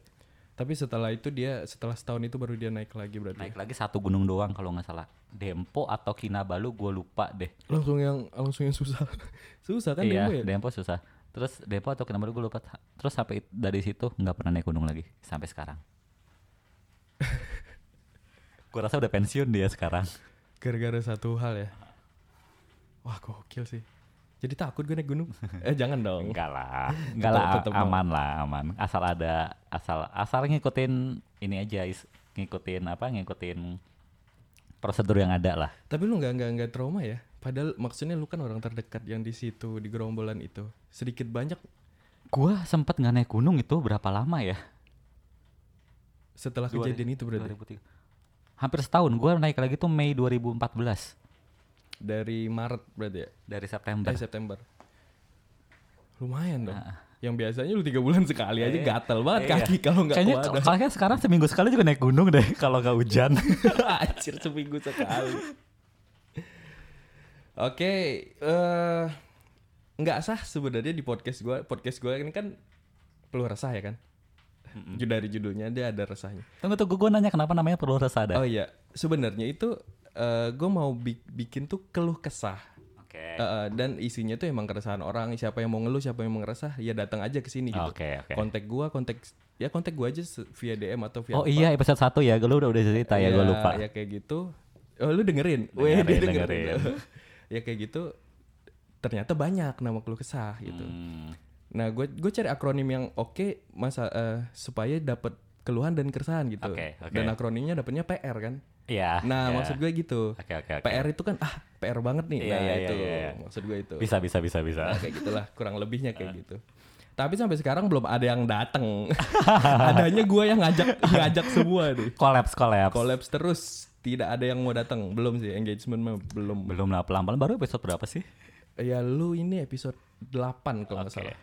Tapi setelah itu dia setelah setahun itu baru dia naik lagi berarti. Naik lagi satu gunung doang kalau nggak salah. Dempo atau Kinabalu gua lupa deh. Langsung yang langsung yang susah. susah kan iya, Dembo ya? Dempo susah. Terus Dempo atau Kinabalu gua lupa. Terus sampai dari situ nggak pernah naik gunung lagi sampai sekarang. gua rasa udah pensiun dia sekarang. Gara-gara satu hal ya. Wah gokil sih. Jadi takut gue naik gunung. eh jangan dong. Enggak lah, enggak lah, tetep aman lah, aman. Asal ada, asal asal ngikutin ini aja, is- ngikutin apa, ngikutin prosedur yang ada lah. Tapi lu nggak nggak nggak trauma ya? Padahal maksudnya lu kan orang terdekat yang di situ di gerombolan itu. Sedikit banyak Gua sempet nggak naik gunung itu berapa lama ya? setelah Dua- kejadian itu berarti 2003. Hampir setahun. Gua naik lagi tuh Mei 2014 dari Maret berarti ya? dari September. Eh September. Lumayan dong. Yang biasanya lu tiga bulan sekali aja Iya. gatel banget Iya. kaki kalau nggak Kayaknya kuat. kayaknya sekarang seminggu sekali juga naik gunung deh kalau nggak hujan. Anjir seminggu sekali. Oke, eh nggak sah sebenarnya di podcast gua. Podcast gua ini kan perlu resah ya kan? Ju- Dari judulnya dia ada resahnya. Tunggu tunggu gue nanya kenapa namanya perlu resah ada. Oh iya, sebenarnya itu eh gue mau bi- bikin tuh keluh kesah. Oke. Eh, eh, dan isinya tuh emang keresahan orang. Siapa yang mau ngeluh, siapa yang mau ngeresah, ya datang aja ke sini gitu. Oke, oke. Kontak gua, kontak ya kontak gua aja via DM atau via Oh apa. iya episode 1 ya, lu udah udah cerita ya, gue Iya, lupa. Ya kayak gitu. Oh lu dengerin? Weh, Dengerin, dia dengerin. dengerin. ya kayak gitu. Ternyata banyak nama keluh kesah gitu. Hmm. Nah, gue gue cari akronim yang oke masa eh, supaya dapat keluhan dan keresahan gitu. Oke, oke. Dan akronimnya dapatnya PR kan. Iya. Nah, iya. maksud gue gitu. Oke oke oke. PR itu kan ah PR banget nih. Iya, nah, iya, itu iya, iya. maksud gue itu. Bisa bisa bisa bisa. Nah, kayak gitulah kurang lebihnya kayak gitu. Tapi sampai sekarang belum ada yang datang. Adanya gue yang ngajak ngajak semua nih. Collapse collapse. Collabs terus. Tidak ada yang mau datang. Belum sih engagement belum. Belum lah pelan-pelan baru episode berapa sih? Ya lu ini episode 8 kalau nggak salah.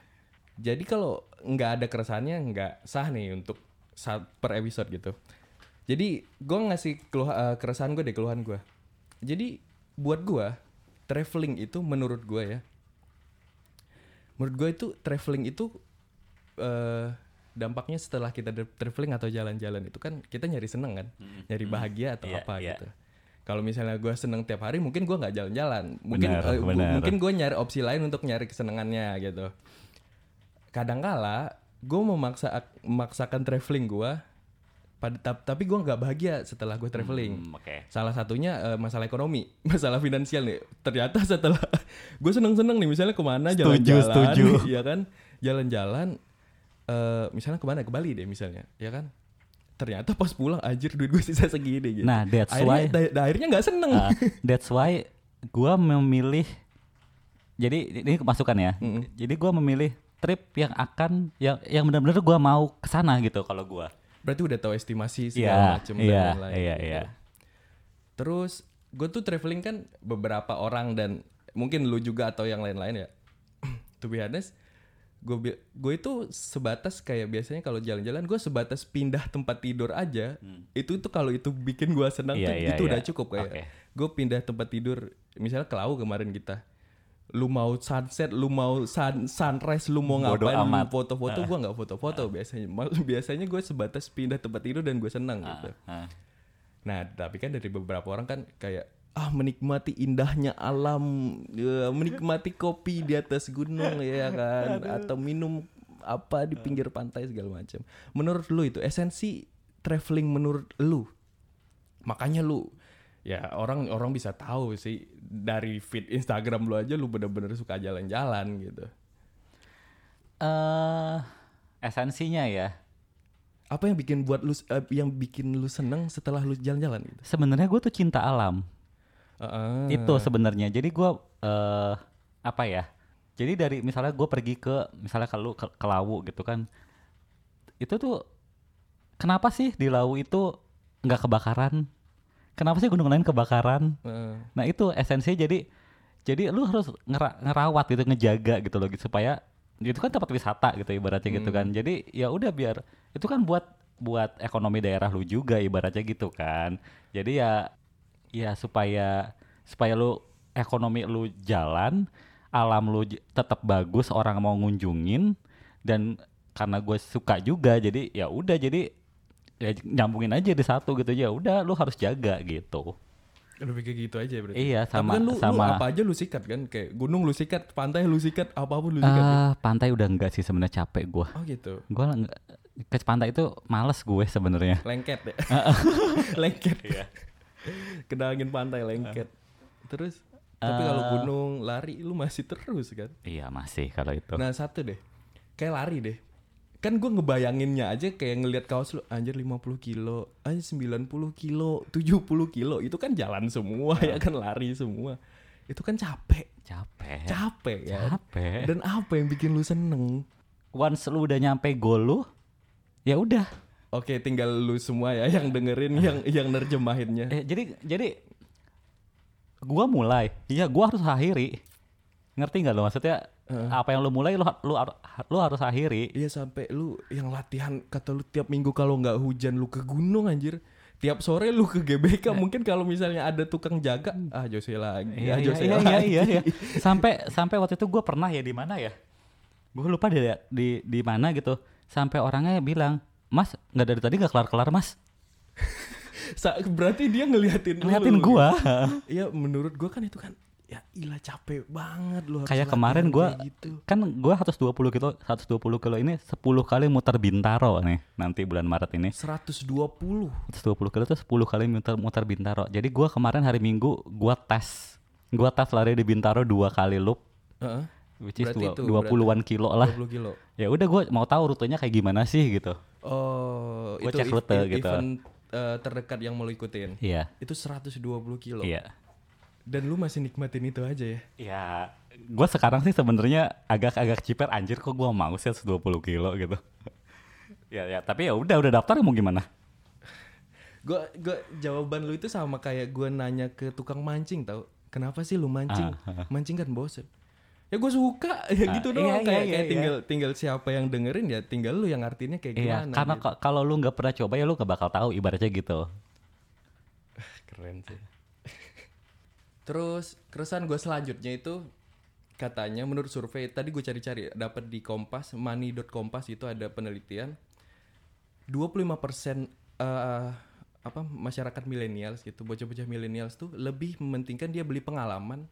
Jadi kalau nggak ada keresahannya nggak sah nih untuk saat per episode gitu. Jadi gue ngasih keluh, eh, keresahan gue deh keluhan gue. Jadi buat gue traveling itu menurut gue ya. Menurut gue itu traveling itu eh dampaknya setelah kita traveling atau jalan-jalan itu kan kita nyari seneng kan, nyari bahagia atau Iya, apa iya. gitu. Kalau misalnya gue seneng tiap hari, mungkin gue nggak jalan-jalan. Mungkin Benar, gu- benar. mungkin gue nyari opsi lain untuk nyari kesenangannya gitu. Kadangkala gue memaksa memaksakan traveling gue, pada tap- tapi gue nggak bahagia setelah gue traveling. Hmm, Oke. Salah satunya eh, masalah ekonomi, masalah finansial nih. Ternyata setelah gue seneng-seneng nih, misalnya ke mana jalan-jalan, ya kan, jalan-jalan, eh, misalnya ke mana ke Bali deh misalnya, ya kan. Ternyata pas pulang anjir duit gue sisa segini gitu. Nah, that's akhirnya, why- da- da- akhirnya nggak seneng. Uh, that's why gua memilih jadi ini masukan ya. Mm-mm. Jadi gua memilih trip yang akan yang yang benar-benar gua mau ke sana gitu kalau gua. Berarti udah tahu estimasi segala Iya, macem iya, dan lain-lain. iya, gitu. iya. Terus gue tuh traveling kan beberapa orang dan mungkin lu juga atau yang lain-lain ya. to be honest gue gue itu sebatas kayak biasanya kalau jalan-jalan gue sebatas pindah tempat tidur aja itu tuh kalau itu bikin gue senang Hmm. Iya, tuh iya, itu iya. udah cukup kayak Oke. gue pindah tempat tidur misalnya ke Lau kemarin kita lu mau sunset lu mau sun, sunrise lu mau Bodo ngapain lu foto-foto gue nggak foto-foto biasanya Mal- biasanya gue sebatas pindah tempat tidur dan gue senang gitu Ah. Nah, tapi kan dari beberapa orang kan kayak ah menikmati indahnya alam, ya, menikmati kopi di atas gunung ya kan, atau minum apa di pinggir pantai segala macam. Menurut lu itu esensi traveling menurut lu? Makanya lu ya orang orang bisa tahu sih dari feed Instagram lu aja lu bener-bener suka jalan-jalan gitu. Eh, esensinya ya. Apa yang bikin buat lu eh, yang bikin lu seneng setelah lu jalan-jalan gitu? Sebenarnya gue tuh cinta alam. Heeh. Itu sebenarnya. Jadi gue eh apa ya? Jadi dari misalnya gue pergi ke misalnya kalau ke, ke Lawu gitu kan, itu tuh kenapa sih di Lawu itu nggak kebakaran? Kenapa sih gunung lain kebakaran? Heeh. Nah itu esensinya jadi jadi lu harus ngera- ngerawat gitu ngejaga gitu loh gitu, supaya itu kan tempat wisata gitu ibaratnya gitu kan. Jadi ya udah biar itu kan buat buat ekonomi daerah lu juga ibaratnya gitu kan. Jadi ya ya supaya supaya lu ekonomi lu jalan, alam lu tetap bagus, orang mau ngunjungin dan karena gue suka juga jadi ya udah jadi ya nyambungin aja di satu gitu ya udah lu harus jaga gitu. Lebih kayak gitu aja berarti. Iya, Tapi sama- kan lu, lu sama- apa aja lu sikat kan kayak gunung lu sikat, pantai lu sikat, apa pun lu sikat. Eh, pantai udah enggak sih sebenarnya capek gua. Oh gitu. Gua ke pantai itu males gue sebenarnya. Lengket ya. lengket. Kena angin pantai lengket. Terus tapi kalau gunung lari lu masih terus kan. Iya masih kalau itu. Nah, satu deh. Kayak lari deh. Kan gue ngebayanginnya aja kayak ngelihat kaos lu anjir 50 kilo, anjir 90 kilo, 70 kilo. Itu kan jalan semua ya kan lari semua. Itu kan capek. capek. Capek ya. Capek. Dan apa yang bikin lu seneng? Once lu udah nyampe goal lu, ya udah. Oke, tinggal lu semua ya yang dengerin, yang yang nerjemahinnya. Eh, jadi jadi gua mulai, iya gua harus akhiri. Ngerti nggak lo maksudnya? Apa yang lu mulai lu lu lu harus akhiri. Iya sampai lu yang latihan kata lu tiap minggu kalau nggak hujan lu ke gunung anjir. Tiap sore lu ke GBK mungkin kalau misalnya ada tukang jaga, ah Jose lagi, Iya, ah iya, Jose iya, lagi. iya, iya, iya. Sampai sampai waktu itu gue pernah ya di mana ya? Gue lupa di di di mana gitu. Sampai orangnya bilang, Mas nggak dari tadi nggak kelar kelar Mas. Berarti dia ngeliatin. Ngeliatin gitu. gua. Iya menurut gua kan itu kan ya ilah capek banget harus Kayak kemarin gua kayak gitu. kan gua 120 kilo 120 kilo ini 10 kali muter Bintaro nih nanti bulan Maret ini. 120. 120 kilo tuh 10 kali muter muter Bintaro. Jadi gua kemarin hari Minggu gua tes. Gua tes lari di Bintaro dua kali loop Heeh. which is Berarti dua- itu, 20-an kilo lah. 20 kilo. Ya udah gua mau tahu rutenya kayak gimana sih gitu. Oh, Gua itu cek rute gitu. event eh, terdekat yang mau ikutin. Iya. Itu 120 kilo. Iya. Dan lu masih nikmatin itu aja ya. Ya, gue sekarang sih sebenarnya agak-agak ciper anjir kok gue mau sih 120 kilo gitu. ya ya, tapi ya udah udah daftar mau gimana? Gua gua jawaban lu itu sama kayak gua nanya ke tukang mancing tau. Kenapa sih lu mancing? Mancing kan bosen. Ya gue suka ya Ah, gitu iya, doang iya, kayak, iya, kayak iya. tinggal tinggal siapa yang dengerin ya tinggal lu yang artinya kayak Iya, gimana. karena gitu. ka- kalau lu nggak pernah coba ya lu gak bakal tahu ibaratnya gitu. keren sih. Terus keresahan gue selanjutnya itu katanya menurut survei tadi gue cari-cari dapat di Kompas money.kompas itu ada penelitian 25% eh apa masyarakat milenials gitu bocah-bocah milenials tuh lebih mementingkan dia beli pengalaman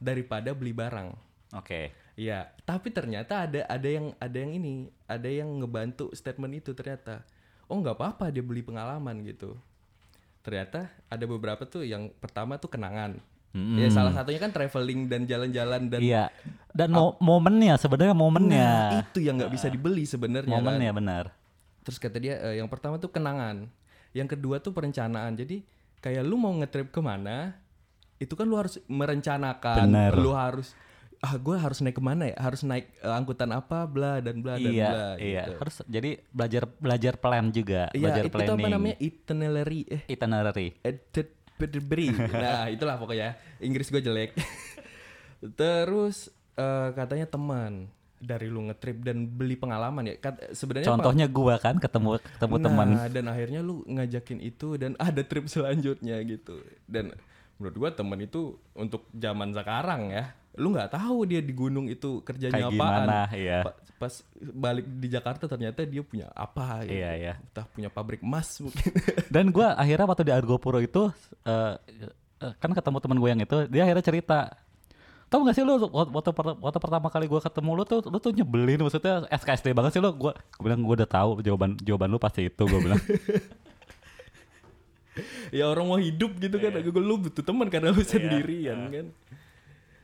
daripada beli barang. Oke. Iya, tapi ternyata ada ada yang ada yang ini, ada yang ngebantu statement itu ternyata. Oh nggak apa-apa dia beli pengalaman gitu. Ternyata ada beberapa tuh yang pertama tuh kenangan. Ya salah satunya kan traveling dan jalan-jalan dan Iya. Dan mo- momennya sebenarnya momennya. Nah, itu yang nggak bisa dibeli sebenarnya kan. momennya benar. Terus kata dia eh, yang pertama tuh kenangan, yang kedua tuh perencanaan. Jadi kayak lu mau ngetrip ke mana, itu kan lu harus merencanakan, Bener. lu harus ah gue harus naik ke mana ya, harus naik eh, angkutan apa, bla dan bla dan iya, bla. iya. gitu. Harus jadi belajar belajar plan juga, Iya, belajar itu planning. apa namanya itinerary, eh, Itinerary. Itinerary. nah itulah pokoknya Inggris gue jelek. Terus eh, katanya teman dari lu ngetrip dan beli pengalaman ya. Kat- sebenarnya Contohnya gua kan ketemu ketemu nah, teman. dan akhirnya lu ngajakin itu dan ada trip selanjutnya gitu. Dan menurut gua teman itu untuk zaman sekarang ya. Lu nggak tahu dia di gunung itu kerjanya Kayak apaan. gimana, iya. Pa- Pas balik di Jakarta ternyata dia punya apa gitu. Iya, iya. Entah punya pabrik emas mungkin. Dan gua akhirnya waktu di Argopuro itu eh, kan ketemu teman gue yang itu, dia akhirnya cerita. Tahu gak sih lu waktu, per- waktu pertama kali gua ketemu lu tuh lu tuh nyebelin maksudnya SKSD banget sih lu gua gua bilang gua udah tahu jawaban jawaban lu pasti itu gua bilang. ya orang mau hidup gitu kan Iya. gue lu butuh teman karena lu sendirian kan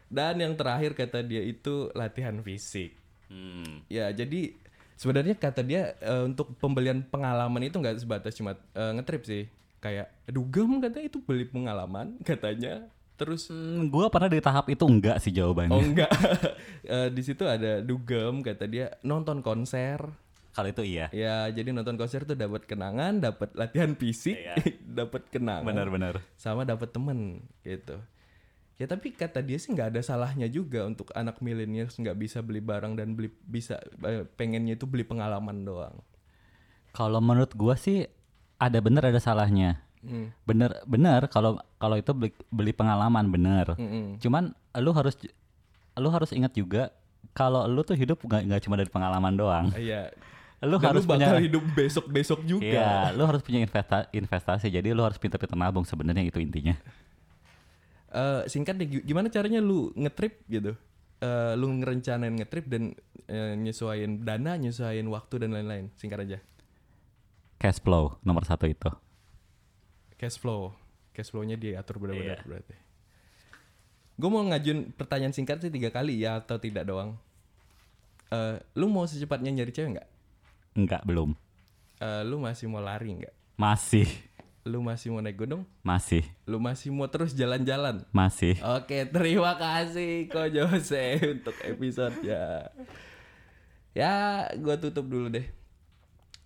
dan yang terakhir kata dia itu latihan fisik Hmm. ya jadi sebenarnya kata dia eh, untuk pembelian pengalaman itu nggak sebatas cuma eh, ngetrip sih kayak dugem katanya itu beli pengalaman katanya terus Hmm, gua pernah di tahap itu enggak sih jawabannya. oh enggak Eh, di situ ada dugem kata dia nonton konser Kalau itu iya. ya jadi nonton konser tuh dapat kenangan dapat latihan fisik Iya. dapat kenangan Benar-benar. sama dapat temen gitu ya tapi kata dia sih nggak ada salahnya juga untuk anak milenial nggak bisa beli barang dan beli bisa eh, pengennya itu beli pengalaman doang Kalau menurut gua sih ada bener ada salahnya. Hmm. Bener bener kalau kalau itu beli, beli pengalaman bener. Mm-mm. Cuman lu harus lu harus ingat juga kalau lu tuh hidup nggak nggak cuma dari pengalaman doang. iya Lu Dan harus lu bakal punya hidup besok besok Iya, juga lu harus punya investa- investasi. Jadi lu harus pintar-pintar nabung sebenarnya itu intinya. Eh, singkat deh gi- gimana caranya lu ngetrip gitu? Eh, lu ngerencanain ngetrip dan eh, nyesuaiin dana nyesuaiin waktu dan lain-lain. Singkat aja. Cash flow nomor satu itu. cash flow. Cash flow-nya diatur benar-benar Iya. berarti. Gue mau ngajuin pertanyaan singkat sih tiga kali ya atau tidak doang. Eh, lu mau secepatnya nyari cewek nggak? Enggak, belum. Eh, lu masih mau lari nggak? Masih, lu masih mau naik gunung masih, lu masih mau terus jalan-jalan masih. Oke, terima kasih Ko Jose untuk episode ya. Ya, gua tutup dulu deh.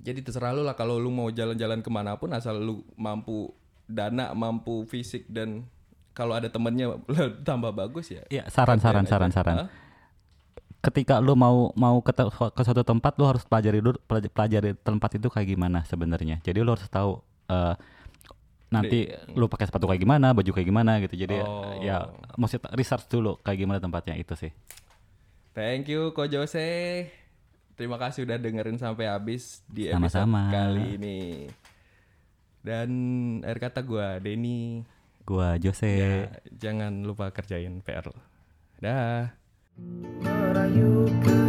Jadi terserah lu lah kalau lu mau jalan-jalan ke mana pun asal lu mampu dana, mampu fisik dan kalau ada temennya tambah bagus ya. Iya, saran, saran, Kerjain saran? Ketika lu mau mau ke, ke suatu tempat, lu harus pelajari dulu pelaj- pelajari tempat itu kayak gimana sebenarnya. Jadi lu harus tahu eh, nanti lu pakai sepatu kayak gimana, baju kayak gimana gitu. Jadi Oh. ya mesti research dulu kayak gimana tempatnya itu sih. Thank you Ko Jose. Terima kasih udah dengerin sampai habis di episode Sama-sama. kali ini. Dan akhir kata gua Denny Gua Jose. Ya, jangan lupa kerjain PR. lo. Dah. merayu ke